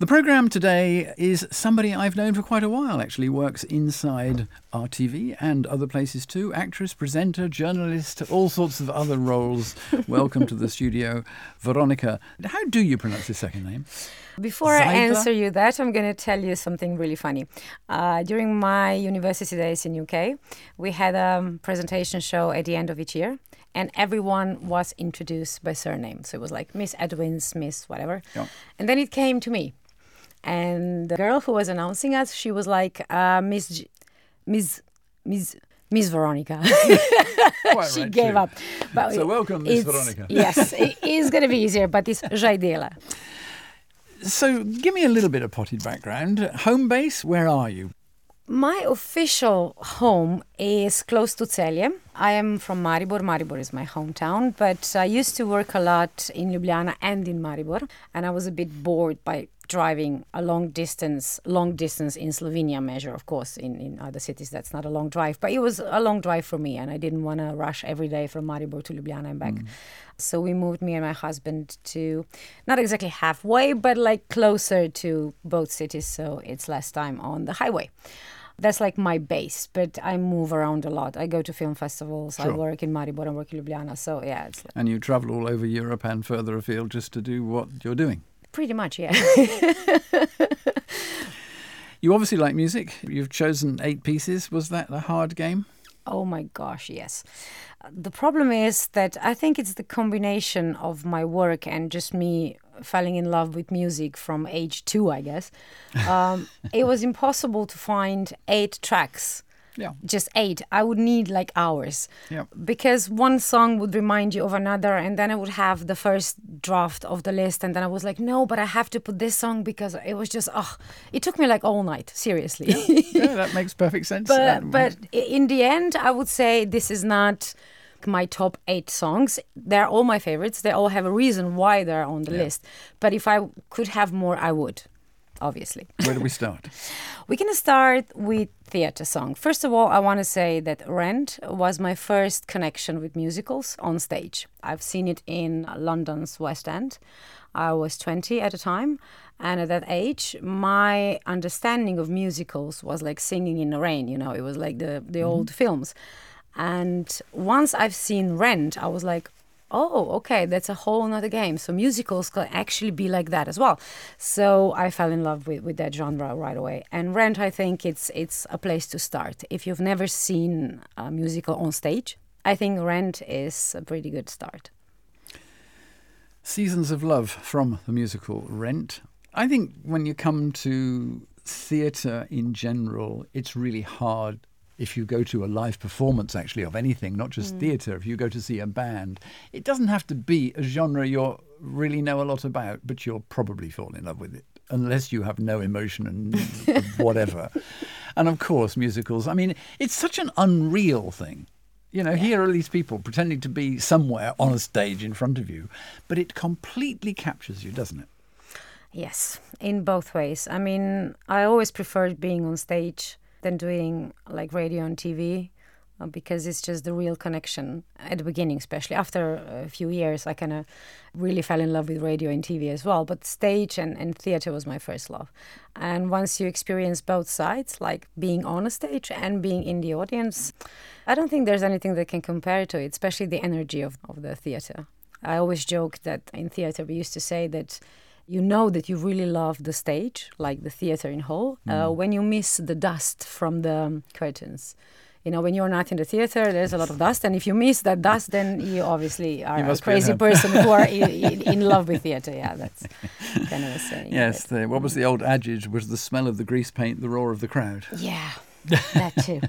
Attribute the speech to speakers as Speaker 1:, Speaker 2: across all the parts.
Speaker 1: The programme today is somebody I've known for quite a while, actually, works inside RTV and other places too. Actress, presenter, journalist, all sorts of other roles. Welcome to the studio, Veronica. How do you pronounce your second name?
Speaker 2: Before I answer you that, I'm going to tell you something really funny. Uh, during my university days in UK, we had a presentation show at the end of each year and everyone was introduced by surname. So it was like Miss Edwins, Miss whatever. Yeah. And then it came to me. And the girl who was announcing us, she was like, uh, Miss, G- Miss, Miss, Miss Veronica. she
Speaker 1: right
Speaker 2: gave
Speaker 1: too.
Speaker 2: up.
Speaker 1: But so welcome, Miss Veronica.
Speaker 2: yes, it is going to be easier, but it's Jaidela.
Speaker 1: So give me a little bit of potted background. Home base, where are you?
Speaker 2: My official home is close to Celje. I am from Maribor. Maribor is my hometown, but I used to work a lot in Ljubljana and in Maribor, and I was a bit bored by driving a long distance, long distance in Slovenia measure, of course, in, in other cities that's not a long drive, but it was a long drive for me and I didn't want to rush every day from Maribor to Ljubljana and back. Mm. So we moved me and my husband to not exactly halfway, but like closer to both cities, so it's less time on the highway that's like my base. But I move around a lot. I go to film festivals. Sure. I work in Maribor. I work in Ljubljana. So yeah, it's. Like
Speaker 1: and you travel all over Europe and further afield just to do what you're doing.
Speaker 2: Pretty much, yeah.
Speaker 1: you obviously like music. You've chosen eight pieces. Was that a hard game?
Speaker 2: Oh my gosh, yes. The problem is that I think it's the combination of my work and just me falling in love with music from age two, I guess. Um, it was impossible to find eight tracks. Yeah. Just eight. I would need like hours. Yeah. Because one song would remind you of another, and then I would have the first draft of the list, and then I was like, no, but I have to put this song because it was just, oh, it took me like all night, seriously.
Speaker 1: Yeah, yeah that makes perfect sense.
Speaker 2: but, but in the end, I would say this is not my top eight songs. They're all my favorites. They all have a reason why they're on the yeah. list. But if I could have more, I would, obviously.
Speaker 1: Where do we start?
Speaker 2: We're going to start with theater song. First of all, I want to say that Rent was my first connection with musicals on stage. I've seen it in London's West End. I was 20 at the time. And at that age, my understanding of musicals was like singing in the rain, you know, it was like the, the mm-hmm. old films. And once I've seen Rent, I was like, oh, okay, that's a whole other game. So musicals can actually be like that as well. So I fell in love with, with that genre right away. And Rent, I think it's it's a place to start. If you've never seen a musical on stage, I think Rent is a pretty good start.
Speaker 1: Seasons of Love from the musical Rent. I think when you come to theatre in general, it's really hard if you go to a live performance actually of anything, not just mm. theatre, if you go to see a band, it doesn't have to be a genre you really know a lot about, but you'll probably fall in love with it unless you have no emotion and whatever. And of course, musicals. I mean, it's such an unreal thing. You know, yeah. here are these people pretending to be somewhere on a stage in front of you, but it completely captures you, doesn't it?
Speaker 2: Yes, in both ways. I mean, I always preferred being on stage than doing like radio and TV uh, because it's just the real connection at the beginning, especially after a few years. I kind of really fell in love with radio and TV as well. But stage and, and theater was my first love. And once you experience both sides, like being on a stage and being in the audience, I don't think there's anything that can compare to it, especially the energy of, of the theater. I always joke that in theater we used to say that you know that you really love the stage, like the theater in Hull, uh, mm. uh, when you miss the dust from the curtains. You know, when you're not in the theater, there's a lot of dust, and if you miss that dust, then you obviously are you a crazy person who are in, in, love with theater. Yeah, that's kind of a saying.
Speaker 1: Yes, the, what was the old adage? Was the smell of the grease paint the roar of the crowd?
Speaker 2: Yeah, that too.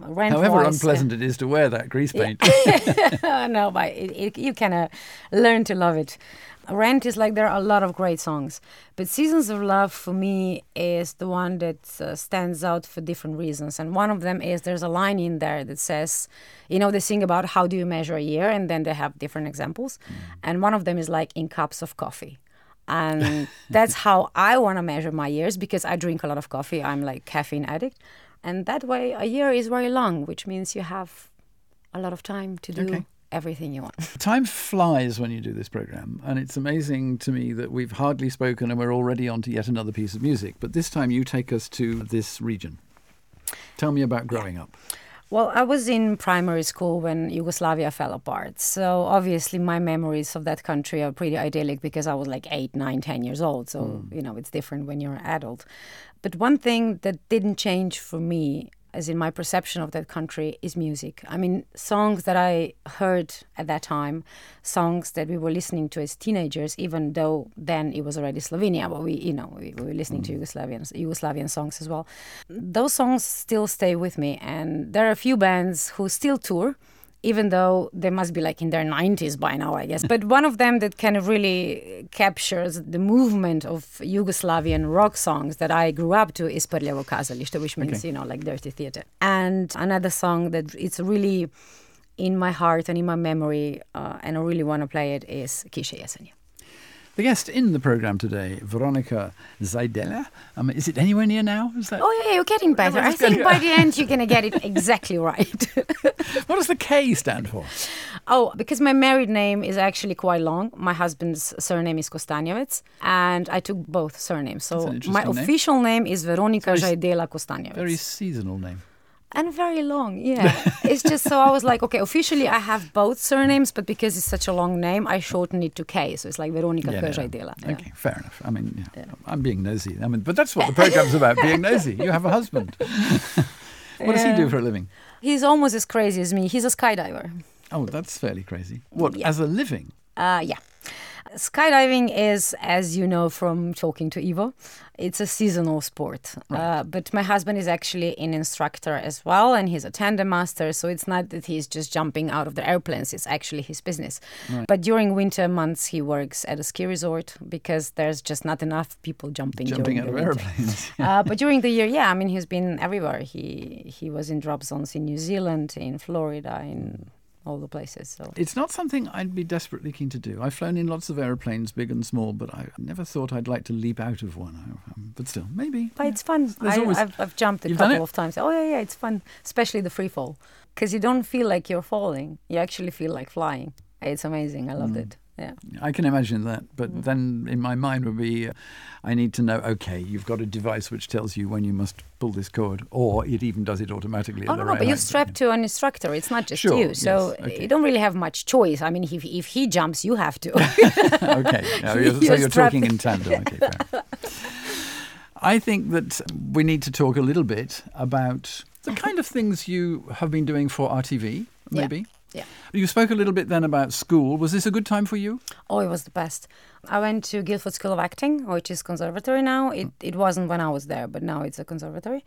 Speaker 1: However unpleasant uh, it is to wear that grease paint.
Speaker 2: no, but it, it, you kind of learn to love it. Rent is like there are a lot of great songs, but Seasons of Love for me is the one that uh, stands out for different reasons. And one of them is there's a line in there that says, you know, they sing about how do you measure a year, and then they have different examples. Mm. And one of them is like in cups of coffee. And that's how I want to measure my years because I drink a lot of coffee. I'm like caffeine addict. And that way, a year is very long, which means you have a lot of time to do okay everything you want.
Speaker 1: Time flies when you do this program, and it's amazing to me that we've hardly spoken and we're already on to yet another piece of music. But this time you take us to this region. Tell me about growing up.
Speaker 2: Well, I was in primary school when Yugoslavia fell apart. So obviously, my memories of that country are pretty idyllic because I was like eight, nine, ten years old. So, mm. you know, it's different when you're an adult. But one thing that didn't change for me as in my perception of that country, is music. I mean, songs that I heard at that time, songs that we were listening to as teenagers, even though then it was already Slovenia, but we, you know, we, we were listening mm. to Yugoslavian Yugoslavian songs as well. Those songs still stay with me, and there are a few bands who still tour even though they must be like in their 90s by now, I guess. but one of them that kind of really captures the movement of Yugoslavian rock songs that I grew up to is Prljavo kazalište, which means, okay. you know, like dirty theater. And another song that it's really in my heart and in my memory, uh, and I really want to play it, is Kiše jesenje.
Speaker 1: The guest in the program today, Veronica Zajdela. Um, is it anywhere near now? Is
Speaker 2: that? Oh yeah, you're getting better. I think by the end you're going to get it exactly right.
Speaker 1: what does the K stand for?
Speaker 2: Oh, because my married name is actually quite long. My husband's surname is Kostanjevec, and I took both surnames. So my name. official name is Veronica Zajdela Kostanjevec.
Speaker 1: Very seasonal name
Speaker 2: and very long yeah. It's just so i was like okay officially i have both surnames but because it's such a long name i shorten it to k. So it's like veronica yeah,
Speaker 1: yeah. okay fair enough. I mean yeah, i'm being nosy. I mean but that's what the program's about being nosy. You have a husband. What does he do for a living?
Speaker 2: He's almost as crazy as me. He's a skydiver.
Speaker 1: Oh that's fairly crazy. What as a living?
Speaker 2: Uh, yeah skydiving is, as you know from talking to Ivo, it's a seasonal sport. Right. Uh, but my husband is actually an instructor as well, and he's a tandem master. So it's not that he's just jumping out of the airplanes, it's actually his business. Right. But during winter months, he works at a ski resort because there's just not enough people jumping,
Speaker 1: jumping out of airplanes.
Speaker 2: uh, but during the year, yeah, I mean, he's been everywhere. He, he was in drop zones in New Zealand, in Florida, in all the places. So
Speaker 1: it's not something I'd be desperately keen to do. I've flown in lots of airplanes, big and small, but I never thought I'd like to leap out of one. Um, but still, maybe.
Speaker 2: But it's fun. I, have jumped a couple of times. Oh yeah, yeah, it's fun, especially the free fall, because you don't feel like you're falling. You actually feel like flying. It's amazing. I loved mm. it. Yeah.
Speaker 1: I can imagine that. But mm. then in my mind would be uh, I need to know, okay, you've got a device which tells you when you must pull this cord, or it even does it automatically.
Speaker 2: Oh, no, right no, but you're strapped to an instructor. It's not just
Speaker 1: sure,
Speaker 2: you. So
Speaker 1: yes, okay.
Speaker 2: you don't really have much choice. I mean, if, if he jumps, you have to.
Speaker 1: okay. No, you're, so you're talking in tandem. Okay, I think that we need to talk a little bit about the kind of things you have been doing for RTV, maybe.
Speaker 2: Yeah. Yeah.
Speaker 1: You spoke a little bit then about school. Was this a good time for you?
Speaker 2: Oh, it was the best. I went to Guildford School of Acting, which is conservatory now. It it wasn't when I was there, but now it's a conservatory.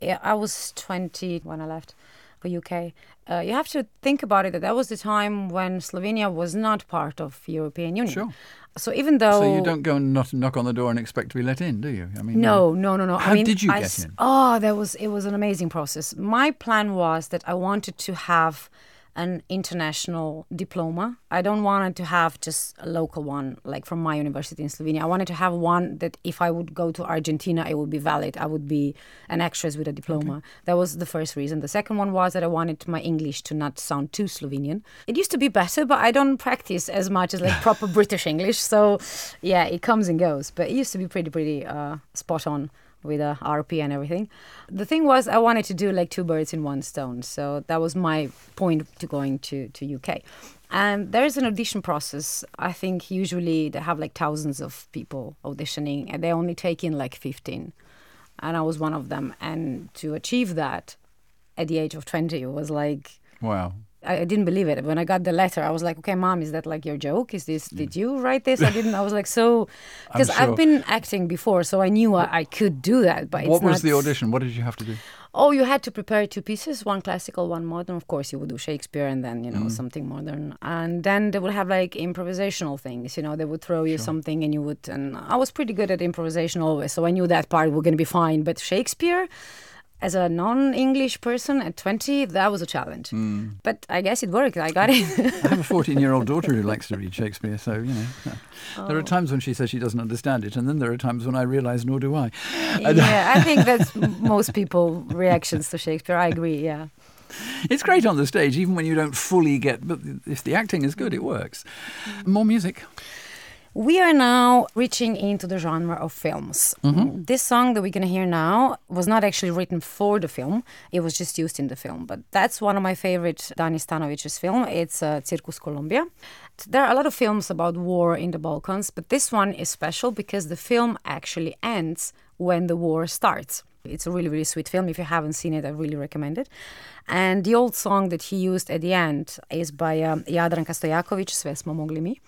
Speaker 2: Yeah, I was 20 when I left for UK. Uh, you have to think about it that that was the time when Slovenia was not part of European Union.
Speaker 1: Sure.
Speaker 2: So even though
Speaker 1: so you don't go and not knock on the door and expect to be let in, do you?
Speaker 2: I mean, no, no, no, no.
Speaker 1: How
Speaker 2: I mean,
Speaker 1: did you
Speaker 2: I,
Speaker 1: get in?
Speaker 2: Oh, that was it was an amazing process. My plan was that I wanted to have an international diploma. I don't want to have just a local one, like from my university in Slovenia. I wanted to have one that if I would go to Argentina, it would be valid. I would be an actress with a diploma. Okay. That was the first reason. The second one was that I wanted my English to not sound too Slovenian. It used to be better, but I don't practice as much as like proper British English. So yeah, it comes and goes. But it used to be pretty, pretty uh, spot on with a RP and everything. The thing was, I wanted to do like two birds in one stone. So that was my point to going to, to UK. And there is an audition process. I think usually they have like thousands of people auditioning and they only take in like 15. And I was one of them. And to achieve that at the age of 20 was like.
Speaker 1: Wow.
Speaker 2: I, didn't believe it. When I got the letter, I was like, "Okay, mom, is that like your joke? Is this? Did you write this? I didn't. I was like, so because sure. I've been acting before, so I knew I, I could do that. But
Speaker 1: what was the audition? What did you have to do?
Speaker 2: Oh, you had to prepare two pieces, one classical, one modern. Of course, you would do Shakespeare and then you know mm. something modern, and then they would have like improvisational things. You know, they would throw you sure. something, and you would. And I was pretty good at improvisation always, so I knew that part was going to be fine. But Shakespeare as a non-English person at 20, that was a challenge. Mm. But I guess it worked. I got it.
Speaker 1: I have a 14-year-old daughter who likes to read Shakespeare, so you know. Oh. There are times when she says she doesn't understand it, and then there are times when I realise nor do I.
Speaker 2: yeah, I think that's most people reactions to Shakespeare. I agree. Yeah.
Speaker 1: it's great on the stage, even when you don't fully get. But if the acting is good, it works. More music.
Speaker 2: We are now reaching into the genre of films.
Speaker 1: Mm-hmm.
Speaker 2: This song that we're going to hear now was not actually written for the film, it was just used in the film. But that's one of my favorite Danis Tanovic's film. It's uh, Circus Columbia. There are a lot of films about war in the Balkans, but this one is special because the film actually ends when the war starts. It's a really, really sweet film. If you haven't seen it, I really recommend it. And the old song that he used at the end is by um, Jadranka Stojakovic, Sve smo mogli mi.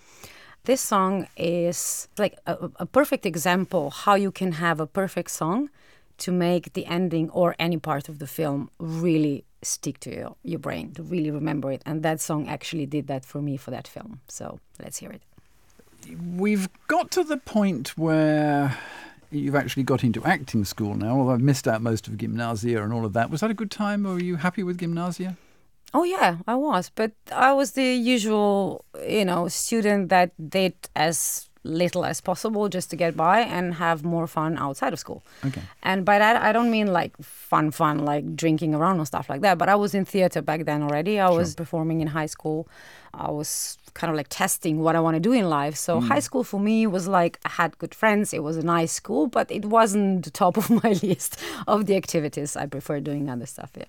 Speaker 2: This song is like a, a perfect example how you can have a perfect song to make the ending or any part of the film really stick to your, your brain, to really remember it. And that song actually did that for me for that film. So let's hear it.
Speaker 1: We've got to the point where you've actually got into acting school now, although I've missed out most of gymnasia and all of that. Was that a good time? Or were you happy with gymnasia?
Speaker 2: Oh yeah, I was, but I was the usual, you know, student that did as little as possible just to get by and have more fun outside of school.
Speaker 1: Okay.
Speaker 2: And by that I don't mean like fun fun like drinking around and stuff like that, but I was in theater back then already. I was performing in high school. I was kind of like testing what I want to do in life. So mm. high school for me was like I had good friends. It was a nice school, but it wasn't the top of my list of the activities. I prefer doing other stuff, yeah.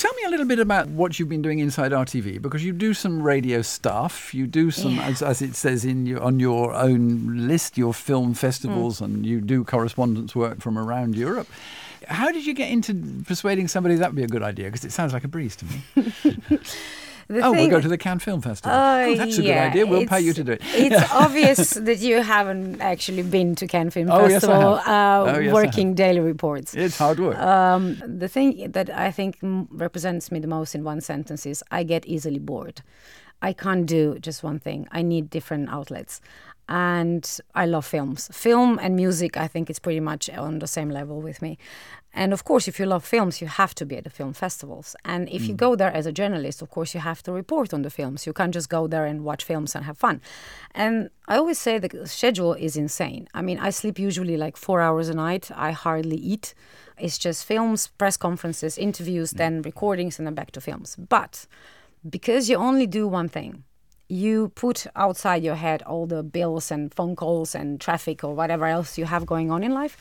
Speaker 1: Tell me a little bit about what you've been doing inside RTV because you do some radio stuff. You do some,
Speaker 2: Yeah.
Speaker 1: as, as it says in your, on your own list, your film festivals,
Speaker 2: Mm.
Speaker 1: and you do correspondence work from around Europe. How did you get into persuading somebody that would be a good idea? Because it sounds like a breeze to me.
Speaker 2: The
Speaker 1: oh, we'll go to the Cannes Film Festival.
Speaker 2: Uh,
Speaker 1: oh, that's a
Speaker 2: yeah,
Speaker 1: good idea. We'll pay you to do it.
Speaker 2: it's obvious that you haven't actually been to Cannes Film
Speaker 1: Oh, yes, I
Speaker 2: Festival
Speaker 1: have.
Speaker 2: uh,
Speaker 1: Oh, yes,
Speaker 2: working daily reports.
Speaker 1: It's hard work.
Speaker 2: Um, the thing that I think represents me the most in one sentence is I get easily bored. I can't do just one thing. I need different outlets. And I love films. Film and music, I think, is pretty much on the same level with me. And of course, if you love films, you have to be at the film festivals. And if you mm. go there as a journalist, of course, you have to report on the films. You can't just go there and watch films and have fun. And I always say the schedule is insane. I mean, I sleep usually like four hours a night. I hardly eat. It's just films, press conferences, interviews, mm. then recordings, and then back to films. But because you only do one thing, you put outside your head all the bills and phone calls and traffic or whatever else you have going on in life.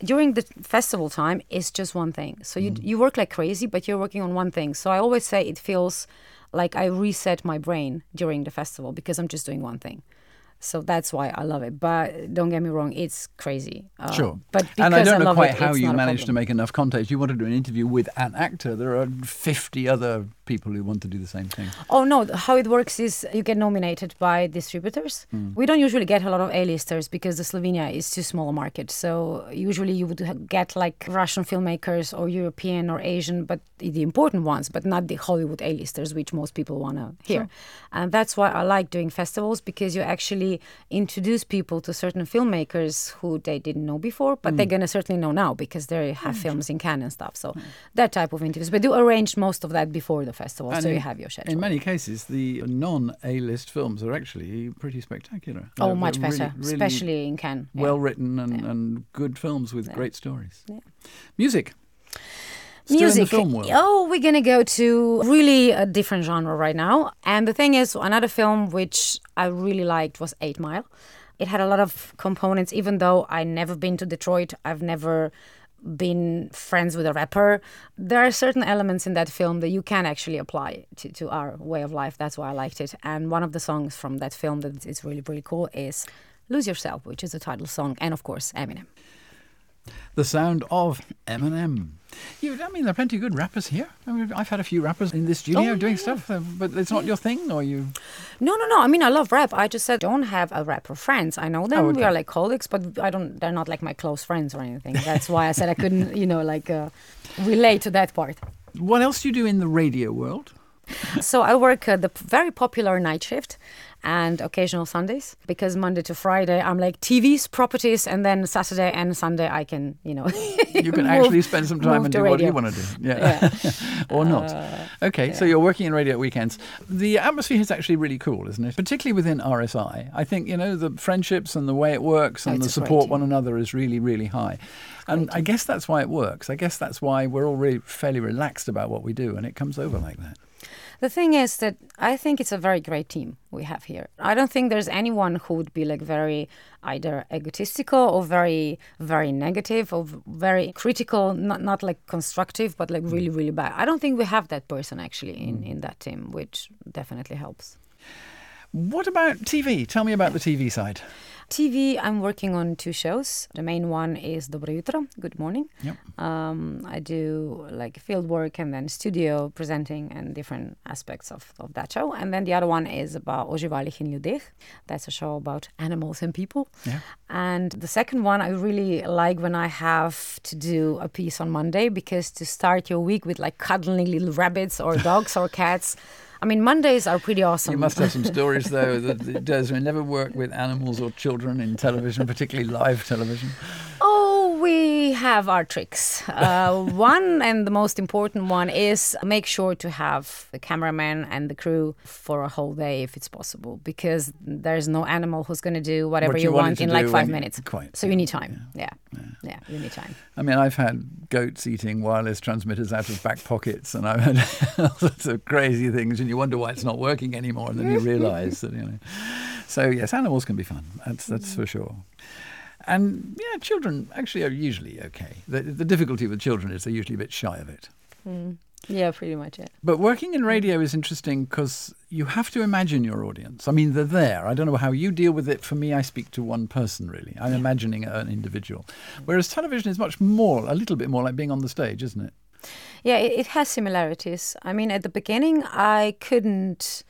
Speaker 2: During the festival time, it's just one thing. So you mm. you work like crazy, but you're working on one thing. So I always say it feels like I reset my brain during the festival because I'm just doing one thing. So that's why I love it. But don't get me wrong, it's crazy. Uh,
Speaker 1: Sure.
Speaker 2: But
Speaker 1: and I don't know quite
Speaker 2: it,
Speaker 1: how you managed to make enough contacts. You want to do an interview with an actor. There are 50 other people who want to do the same thing.
Speaker 2: Oh no! How it works is you get nominated by distributors. We don't usually get a lot of A-listers because the Slovenia is too small a market. So usually you would get like Russian filmmakers or European or Asian, but the important ones, but not the Hollywood A-listers, which most people want to hear. Sure. And that's why I like doing festivals because you actually introduce people to certain filmmakers who they didn't know before, but they're mm. gonna certainly know now because they have mm. films in Cannes and stuff. So mm. that type of interviews. But do arrange most of that before the festival,
Speaker 1: And
Speaker 2: so you have your schedule.
Speaker 1: In many cases, the non A-list films are actually pretty spectacular.
Speaker 2: Oh,
Speaker 1: They're-
Speaker 2: much better,
Speaker 1: really- really
Speaker 2: especially in Cannes. yeah.
Speaker 1: well written and, and good films with great stories. Music. Still
Speaker 2: Music.
Speaker 1: in the film world.
Speaker 2: Oh, we're gonna go to really a different genre right now. And the thing is, another film which I really liked was Eight Mile. It had a lot of components, even though I never been to Detroit. I've never been friends with a rapper. There are certain elements in that film that you can actually apply to, to our way of life. That's why I liked it. And one of the songs from that film that is really, really cool is Lose Yourself, which is the title song, and of course, Eminem.
Speaker 1: The sound of Eminem. You, I mean, there are plenty of good rappers here. I mean, I've had a few rappers in this studio
Speaker 2: Oh,
Speaker 1: doing
Speaker 2: yeah,
Speaker 1: stuff, uh, but it's not your thing, or you.
Speaker 2: No, no, no. I mean, I love rap. I just said don't have a rapper friends. I know them.
Speaker 1: Oh,
Speaker 2: We are like colleagues, but I don't. They're not like my close friends or anything. That's why I said I couldn't, you know, like uh, relate to that part.
Speaker 1: What else do you do in the radio world?
Speaker 2: So I work uh, the very popular night shift, and occasional Sundays because Monday to Friday I'm like TVs, properties, and then Saturday and Sunday I can, you know.
Speaker 1: you can
Speaker 2: move-
Speaker 1: actually spend some time and do what you want to do. Yeah. or not. Uh, okay, so you're working in radio at weekends. The atmosphere is actually really cool, isn't it? Particularly within RSI. I think, you know, the friendships and the way it works and oh,
Speaker 2: It's
Speaker 1: the
Speaker 2: great
Speaker 1: support one another is really, really high. And I guess that's why it works. I guess that's why we're all really fairly relaxed about what we do and it comes over like that.
Speaker 2: The thing is that I think it's a very great team we have here. I don't think there's anyone who would be like very either egotistical or very very negative or very critical, not not like constructive, but like really really bad. I don't think we have that person actually in mm. in that team, which definitely helps.
Speaker 1: What about TV? Tell me about the TV side.
Speaker 2: TV, I'm working on two shows. The main one is Dobro jutro, good morning.
Speaker 1: Yep.
Speaker 2: Um, I do like field work and then studio presenting and different aspects of, of that show. And then the other one is about O živalih in ljudeh. That's a show about animals and people.
Speaker 1: Yeah.
Speaker 2: And the second one, I really like when I have to do a piece on Monday because to start your week with like cuddling little rabbits or dogs or cats. I mean, Mondays are pretty awesome.
Speaker 1: You must have some stories, though, that it does. We never work with animals or children in television, particularly live television.
Speaker 2: Oh, we have our tricks. Uh, one and the most important one is make sure to have the cameraman and the crew for a whole day if it's possible, because there's no animal who's going to do whatever
Speaker 1: What
Speaker 2: you,
Speaker 1: you want it
Speaker 2: want
Speaker 1: to
Speaker 2: in like five minutes.
Speaker 1: quite,
Speaker 2: So
Speaker 1: yeah,
Speaker 2: you need time. Yeah. yeah, you need time.
Speaker 1: I mean, I've had goats eating wireless transmitters out of back pockets, and I've had all sorts of crazy things, and you wonder why it's not working anymore, and then you realise that you know. So yes, animals can be fun. That's that's for sure. And yeah, children actually are usually okay. The, the difficulty with children is they're usually a bit shy of it. Hmm.
Speaker 2: Yeah, pretty much it.
Speaker 1: But working in radio is interesting because you have to imagine your audience. I mean, they're there. I don't know how you deal with it. For me, I speak to one person, really. I'm imagining an individual. Whereas television is much more, a little bit more like being on the stage, isn't it?
Speaker 2: Yeah, it, it has similarities. I mean, at the beginning, I couldn't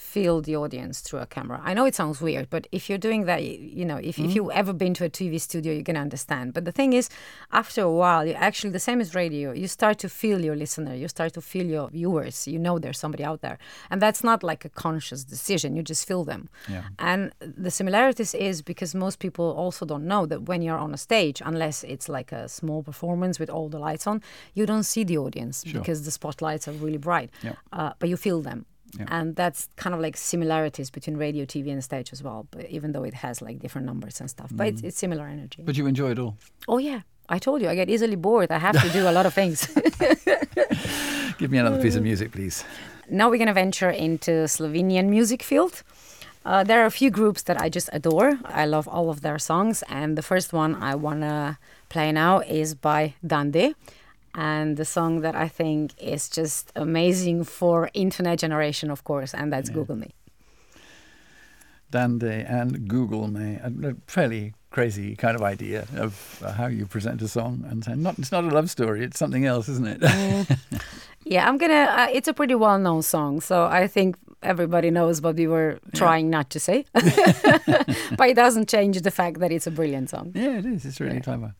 Speaker 2: feel the audience through a camera. I know it sounds weird, but if you're doing that, you know, if, if you've ever been to a TV studio, you can understand. But the thing is, after a while, you actually, the same as radio, you start to feel your listener, you start to feel your viewers, you know there's somebody out there. And that's not like a conscious decision, you just feel them.
Speaker 1: Yeah.
Speaker 2: And the similarities is because most people also don't know that when you're on a stage, unless it's like a small performance with all the lights on, you don't see the audience
Speaker 1: Sure.
Speaker 2: because the spotlights are really bright.
Speaker 1: Yeah.
Speaker 2: Uh, but you feel them.
Speaker 1: Yeah.
Speaker 2: And that's kind of like similarities between radio, TV, and stage as well. But even though it has like different numbers and stuff, but it's, it's similar energy.
Speaker 1: Mm. But you enjoy it all.
Speaker 2: oh yeah, I told you I get easily bored. I have to do a lot of things.
Speaker 1: Give me another piece of music, please.
Speaker 2: now we're going to venture into Slovenian music field. Uh, there are a few groups that I just adore. I love all of their songs, and the first one I want to play now is by Dan D. And the song that I think is just amazing for internet generation, of course, and that's Google Me.
Speaker 1: Dan D and Google me. A fairly crazy kind of idea of uh, how you present a song and say, not, it's not a love story, it's something else, isn't it?
Speaker 2: Yeah, I'm gonna. Uh, it's a pretty well-known song, so I think everybody knows what we were trying not to say. but it doesn't change the fact that it's a brilliant song.
Speaker 1: yeah, it is. It's really
Speaker 2: Yeah.
Speaker 1: clever.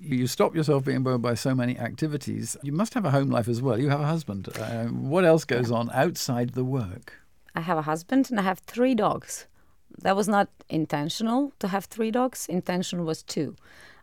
Speaker 1: You stop yourself being bored by so many activities. You must have a home life as well. You have a husband. Uh, what else goes on outside the work?
Speaker 2: I have a husband and I have three dogs. That was not intentional to have three dogs. Intention was two.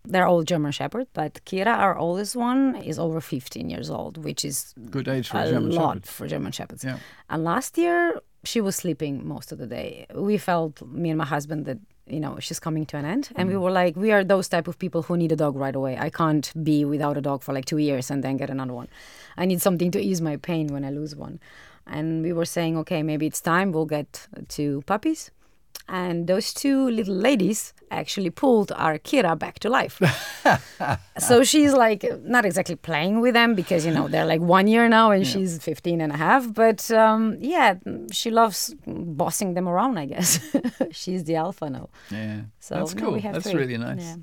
Speaker 2: They're all German Shepherd, but Kira, our oldest one, is over 15 years old, which is
Speaker 1: Good age for a,
Speaker 2: a
Speaker 1: German
Speaker 2: lot
Speaker 1: Shepherd.
Speaker 2: for German Shepherds.
Speaker 1: Yeah.
Speaker 2: And last year, she was sleeping most of the day. We felt, me and my husband, that you know she's coming to an end, and
Speaker 1: Mm.
Speaker 2: we were like, we are those type of people who need a dog right away. I can't be without a dog for like two years and then get another one. I need something to ease my pain when I lose one. And we were saying, okay, maybe it's time we'll get two puppies. And those two little ladies actually pulled our Kira back to life. so she's like not exactly playing with them because you know they're like one year now and she's 15 and a half but um, yeah she loves bossing them around i guess she's the alpha now
Speaker 1: Yeah.
Speaker 2: so
Speaker 1: That's cool.
Speaker 2: have
Speaker 1: That's
Speaker 2: three.
Speaker 1: really nice.
Speaker 2: Yeah.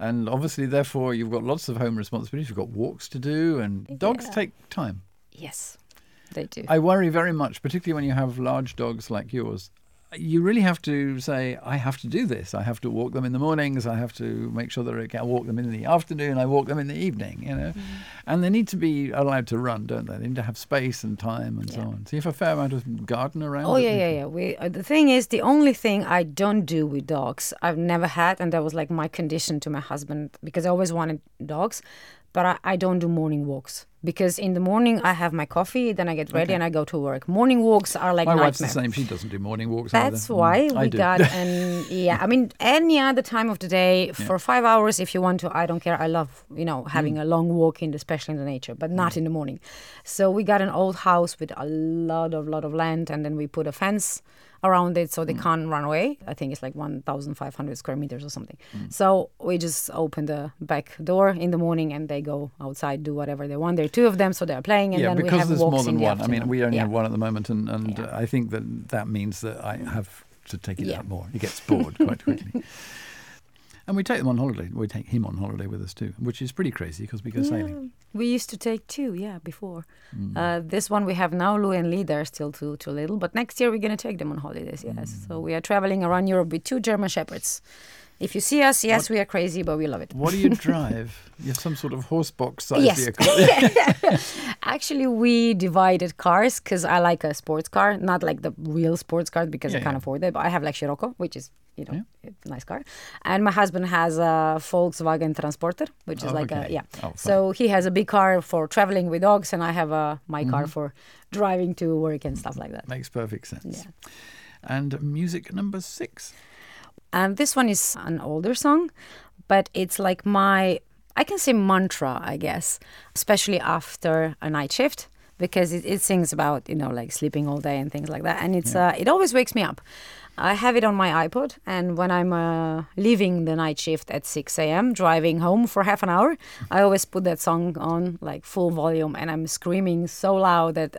Speaker 1: And obviously, therefore, you've got lots of home responsibilities. You've got walks to do, and dogs
Speaker 2: Yeah.
Speaker 1: take time.
Speaker 2: yes they do
Speaker 1: I worry very much, particularly when you have large dogs like yours. You really have to say, I have to do this. I have to walk them in the mornings. I have to make sure that I can walk them in the afternoon. I walk them in the evening, you know. Mm. And they need to be allowed to run, don't they? They need to have space and time and yeah. so on. So you have a fair amount of garden around.
Speaker 2: Oh, yeah, yeah, yeah. We, uh, the thing is, the only thing I don't do with dogs, I've never had, and that was like my condition to my husband because I always wanted dogs but I, I, don't do morning walks because in the morning I have my coffee, then I get ready okay. and I go to work. Morning walks are like
Speaker 1: my
Speaker 2: nightmare.
Speaker 1: wife's the same; she doesn't do morning walks.
Speaker 2: That's
Speaker 1: either.
Speaker 2: why mm, we got and yeah. I mean, any other time of the day yeah. for five hours if you want to. I don't care. I love you know having mm. a long walk in, the, especially in the nature, but not mm. in the morning. So we got an old house with a lot of lot of land, and then we put a fence around it so they mm. can't run away. I think it's like 1,500 square meters or something. Mm. So we just open the back door in the morning and they go outside, do whatever they want. There are two of them, so they're playing, and
Speaker 1: yeah,
Speaker 2: then
Speaker 1: we
Speaker 2: have
Speaker 1: there's
Speaker 2: walks
Speaker 1: more than one.
Speaker 2: The
Speaker 1: I mean, we only
Speaker 2: yeah.
Speaker 1: have one at the moment, and, and yeah. I think that that means that I have to take it out more. He gets bored quite quickly. And we take them on holiday. We take him on holiday with us too, which is pretty crazy because we go yeah. sailing.
Speaker 2: We used to take two, yeah, before. Mm. Uh, this one we have now, Lou and Lee, they're still too too little. But next year we're going to take them on holidays, yes. Mm. So we are traveling around Europe with two German Shepherds. If you see us, yes, what, we are crazy, but we love it.
Speaker 1: What do you drive? you have some sort of horse box size
Speaker 2: yes.
Speaker 1: vehicle.
Speaker 2: Actually, we divided cars because I like a sports car, not like the real sports car because yeah, I can't yeah. afford it. But I have like Scirocco, which is you know yeah. nice car, and my husband has a Volkswagen Transporter, which is oh, like okay. a yeah. Oh, so he has a big car for traveling with dogs, and I have a my mm-hmm. car for driving to work and stuff like that.
Speaker 1: Makes perfect sense. Yeah. And music number six.
Speaker 2: And this one is an older song, but it's like my, I can say mantra, I guess, especially after a night shift because it, it sings about, you know, like sleeping all day and things like that. And it's, yeah. uh, it always wakes me up. I have it on my iPod, and when I'm uh, leaving the night shift at 6 a.m., driving home for half an hour, I always put that song on like full volume, and I'm screaming so loud that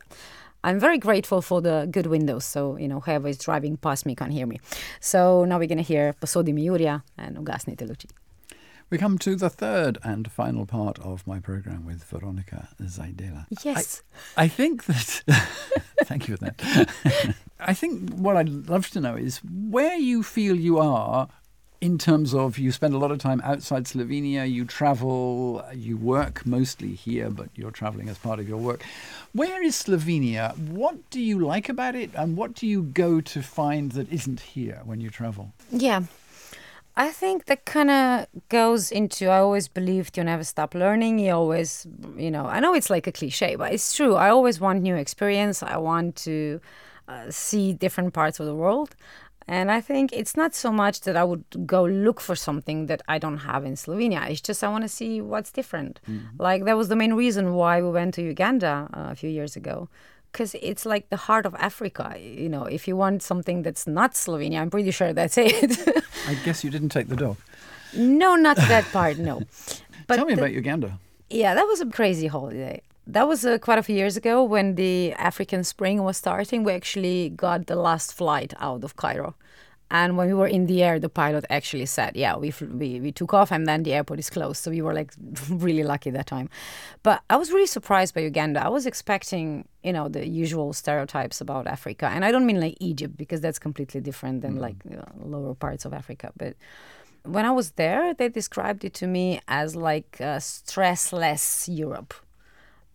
Speaker 2: I'm very grateful for the good windows, so you know whoever is driving past me can hear me. So now we're gonna hear Posodi mi jurja and Ugasnite Luci.
Speaker 1: We come to the third and final part of my program with Veronica Zajdela.
Speaker 2: Yes.
Speaker 1: I, I think that. thank you for that. I think what I'd love to know is where you feel you are in terms of you spend a lot of time outside Slovenia, you travel, you work mostly here, but you're traveling as part of your work. Where is Slovenia? What do you like about it, and what do you go to find that isn't here when you travel?
Speaker 2: Yeah. I think that kind of goes into I always believed you never stop learning. You always, you know, I know it's like a cliche, but it's true. I always want new experience. I want to uh, see different parts of the world. And I think it's not so much that I would go look for something that I don't have in Slovenia. It's just I want to see what's different. Mm-hmm. Like that was the main reason why we went to Uganda uh, a few years ago. Because it's like the heart of Africa. You know, if you want something that's not Slovenia, I'm pretty sure that's it.
Speaker 1: I guess you didn't take the dog.
Speaker 2: No, not that part, no.
Speaker 1: But Tell me the, about Uganda.
Speaker 2: Yeah, that was a crazy holiday that was uh, quite a few years ago when the African Spring was starting. We actually got the last flight out of Cairo. And when we were in the air, the pilot actually said, "Yeah, we we we took off, and then the airport is closed." So we were like really lucky that time. But I was really surprised by Uganda. I was expecting, you know, the usual stereotypes about Africa, and I don't mean like Egypt because that's completely different than mm. like you know, lower parts of Africa. But when I was there, they described it to me as like a stressless Europe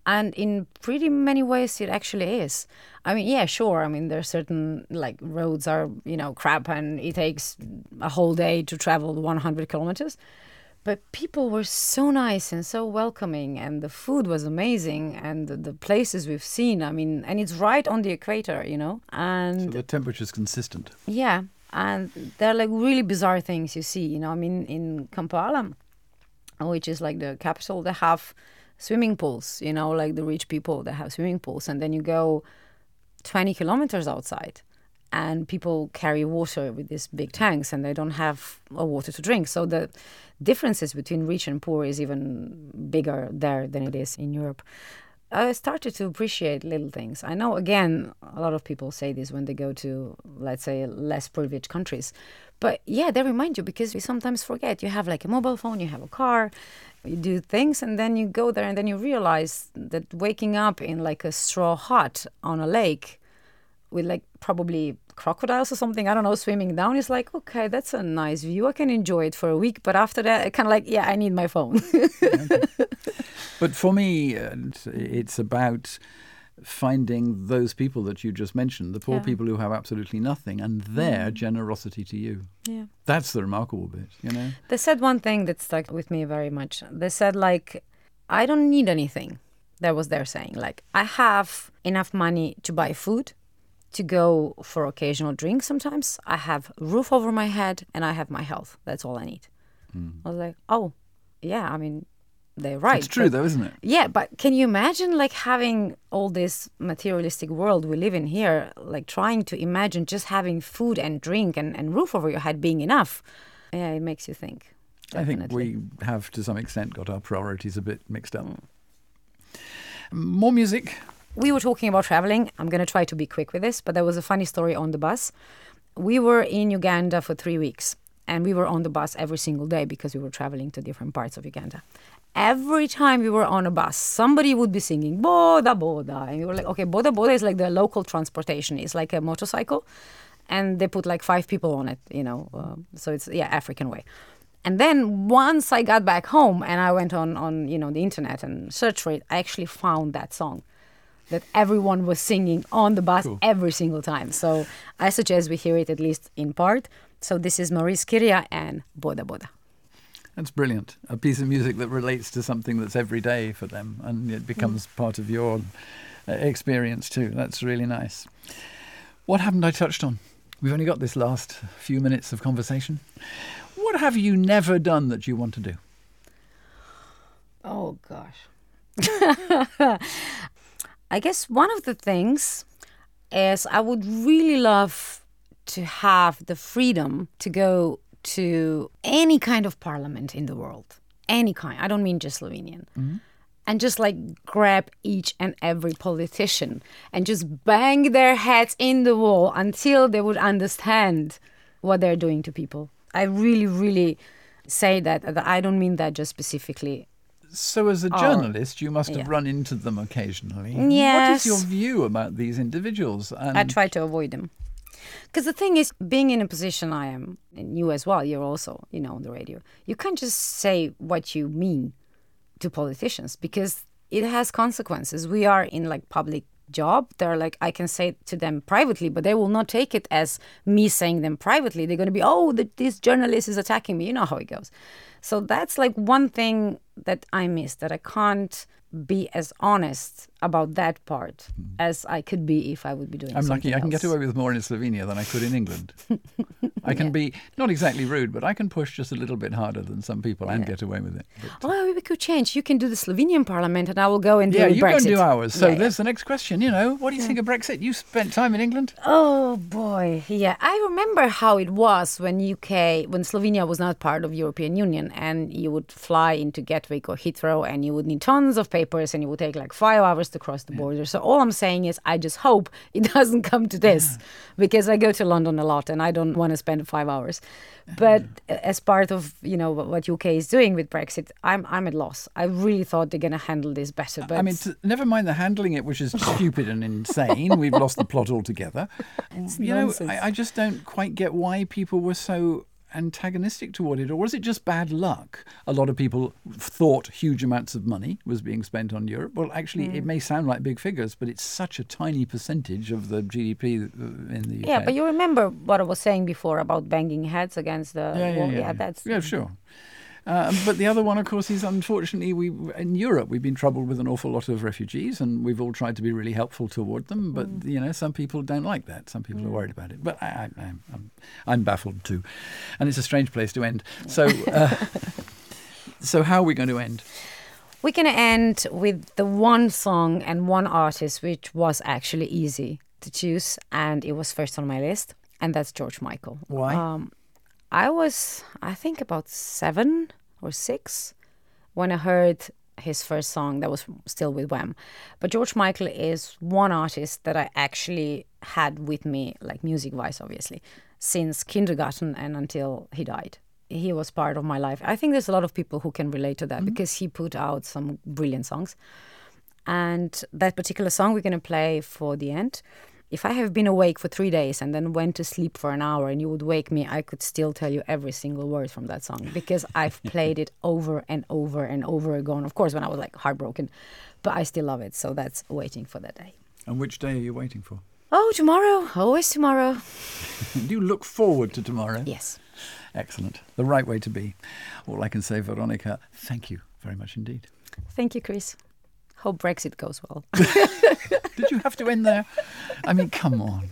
Speaker 2: and in pretty many ways it actually is. I mean yeah sure. I mean there are certain like roads are you know crap and it takes a whole day to travel 100 kilometers. But people were so nice and so welcoming and the food was amazing and the, the places we've seen i mean and it's right on the equator you know and
Speaker 1: so the temperature is consistent.
Speaker 2: Yeah and there are like really bizarre things you see you know i mean in kampala which is like the capital they have swimming pools, you know, like the rich people that have swimming pools. And then you go 20 kilometers outside and people carry water with these big tanks and they don't have a water to drink. So the differences between rich and poor is even bigger there than it is in Europe. I started to appreciate little things. I know, again, a lot of people say this when they go to, let's say, less privileged countries. But yeah, they remind you because we sometimes forget. You have like a mobile phone, you have a car, you do things and then you go there and then you realize that waking up in like a straw hut on a lake with like probably crocodiles or something, I don't know, swimming down. is like, okay, that's a nice view. I can enjoy it for a week. But after that, I kind of like, yeah, I need my phone.
Speaker 1: But for me, uh, it's about finding those people that you just mentioned, the poor
Speaker 2: Yeah.
Speaker 1: people who have absolutely nothing, and their
Speaker 2: Mm.
Speaker 1: generosity to you.
Speaker 2: yeah.
Speaker 1: That's the remarkable bit, you know?
Speaker 2: They said one thing that stuck with me very much. They said, like, I don't need anything. That was their saying. Like, I have enough money to buy food, to go for occasional drinks sometimes. I have roof over my head and I have my health. That's all I need. I was like, oh, yeah, I mean, they're right.
Speaker 1: it's true,
Speaker 2: but-
Speaker 1: though, isn't it?
Speaker 2: yeah, but can you imagine like having all this materialistic world we live in here, like trying to imagine just having food and drink and, and roof over your head being enough? Yeah, it makes you think.
Speaker 1: I think we have, to some extent, got our priorities a bit mixed up. Mm. More music.
Speaker 2: we were talking about traveling. I'm going to try to be quick with this, but there was a funny story on the bus. We were in Uganda for three weeks, and we were on the bus every single day because we were traveling to different parts of Uganda. Every time we were on a bus, somebody would be singing Boda Boda. And we were like, okay, Boda Boda is like the local transportation. It's like a motorcycle, and they put like five people on it, you know. Uh, so it's, yeah, African way. And then once I got back home and I went on, on you know, the internet and searched for it, I actually found that song that everyone was singing on the bus
Speaker 1: Cool.
Speaker 2: every single time. So I suggest we hear it at least in part. So this is Maurice Kirya and Boda Boda.
Speaker 1: That's brilliant. A piece of music that relates to something that's every day for them and it becomes part of your uh, experience too. That's really nice. What haven't I touched on? We've only got this last few minutes of conversation. What have you never done that you want to do?
Speaker 2: Oh gosh. I guess one of the things is I would really love to have the freedom to go to any kind of parliament in the world. Any kind. I don't mean just Slovenian. Mm-hmm. And just like grab each and every politician and just bang their heads in the wall until they would understand what they're doing to people. I really, really say that. that I don't mean that just specifically
Speaker 1: So, as a
Speaker 2: Oh,
Speaker 1: journalist, you must have
Speaker 2: yeah.
Speaker 1: run into them occasionally. What
Speaker 2: Yes.
Speaker 1: is your view about these individuals? And
Speaker 2: I try to avoid them. Because the thing is, being in a position I am, and you as well, you're also, you know, on the radio, you can't just say what you mean to politicians because it has consequences. We are in like public job. They're like, I can say to them privately, but they will not take it as me saying them privately. They're going to be, oh, the, this journalist is attacking me. You know how it goes. So that's like one thing that I miss that I can't be as honest about that part hmm. as I could be if I would be doing
Speaker 1: I'm lucky I can get away with more in Slovenia than I could in England. I can be not exactly rude, but I can push just a little bit harder than some people and get away with it. But,
Speaker 2: Well, we could change. You can do the Slovenian parliament, and I will go and do
Speaker 1: yeah, you
Speaker 2: Brexit.
Speaker 1: and do ours. So
Speaker 2: Yeah, yeah.
Speaker 1: there's the next question. You know, what do you think of Brexit? You spent time in England.
Speaker 2: Oh boy, yeah. I remember how it was when UK, when Slovenia was not part of European Union, and you would fly into Gatwick or Heathrow, and you would need tons of papers, and it would take like five hours to cross the border. So all I'm saying is, I just hope it doesn't come to this, because I go to London a lot, and I don't want to spend five hours. But uh, as part of you know what UK is doing with Brexit, I'm I'm at loss. I really thought they're gonna handle this better, but
Speaker 1: I mean, t- never mind the handling it, which is stupid and insane. We've lost the plot altogether. you
Speaker 2: nonsense.
Speaker 1: know, I, I just don't quite get why people were so antagonistic toward it, or was it just bad luck? A lot of people thought huge amounts of money was being spent on Europe. Well, actually,
Speaker 2: Mm.
Speaker 1: it may sound like big figures, but it's such a tiny percentage of the GDP in the UK.
Speaker 2: Yeah, but you remember what I was saying before about banging heads against the
Speaker 1: yeah, yeah,
Speaker 2: wall?
Speaker 1: yeah,
Speaker 2: that's
Speaker 1: yeah, sure. Uh, but the other one, of course, is unfortunately we in Europe we've been troubled with an awful lot of refugees, and we've all tried to be really helpful toward them. But
Speaker 2: Mm.
Speaker 1: you know, some people don't like that. Some people are worried about it. But I, I, I'm, I'm, I'm baffled too, and it's a strange place to end. So, uh, so how are we going to end?
Speaker 2: We're gonna end with the one song and one artist which was actually easy to choose, and it was first on my list, and that's George Michael.
Speaker 1: Why?
Speaker 2: Um, I was, I think, about seven or six when I heard his first song that was still with Wham. But George Michael is one artist that I actually had with me, like music wise, obviously, since kindergarten and until he died. He was part of my life. I think there's a lot of people who can relate to that mm-hmm. because he put out some brilliant songs. And that particular song we're going to play for the end if I have been awake for three days and then went to sleep for an hour and you would wake me, I could still tell you every single word from that song because I've played it over and over and over again. Of course, when I was like heartbroken, but I still love it. So that's waiting for that day.
Speaker 1: And which day are you waiting for?
Speaker 2: Oh, tomorrow. Always tomorrow.
Speaker 1: Do you look forward to tomorrow?
Speaker 2: Yes.
Speaker 1: Excellent. The right way to be. All I can say, Veronica, thank you very much indeed.
Speaker 2: Thank you, Chris. Hope Brexit goes well.
Speaker 1: Did you have to end there? I mean, come on.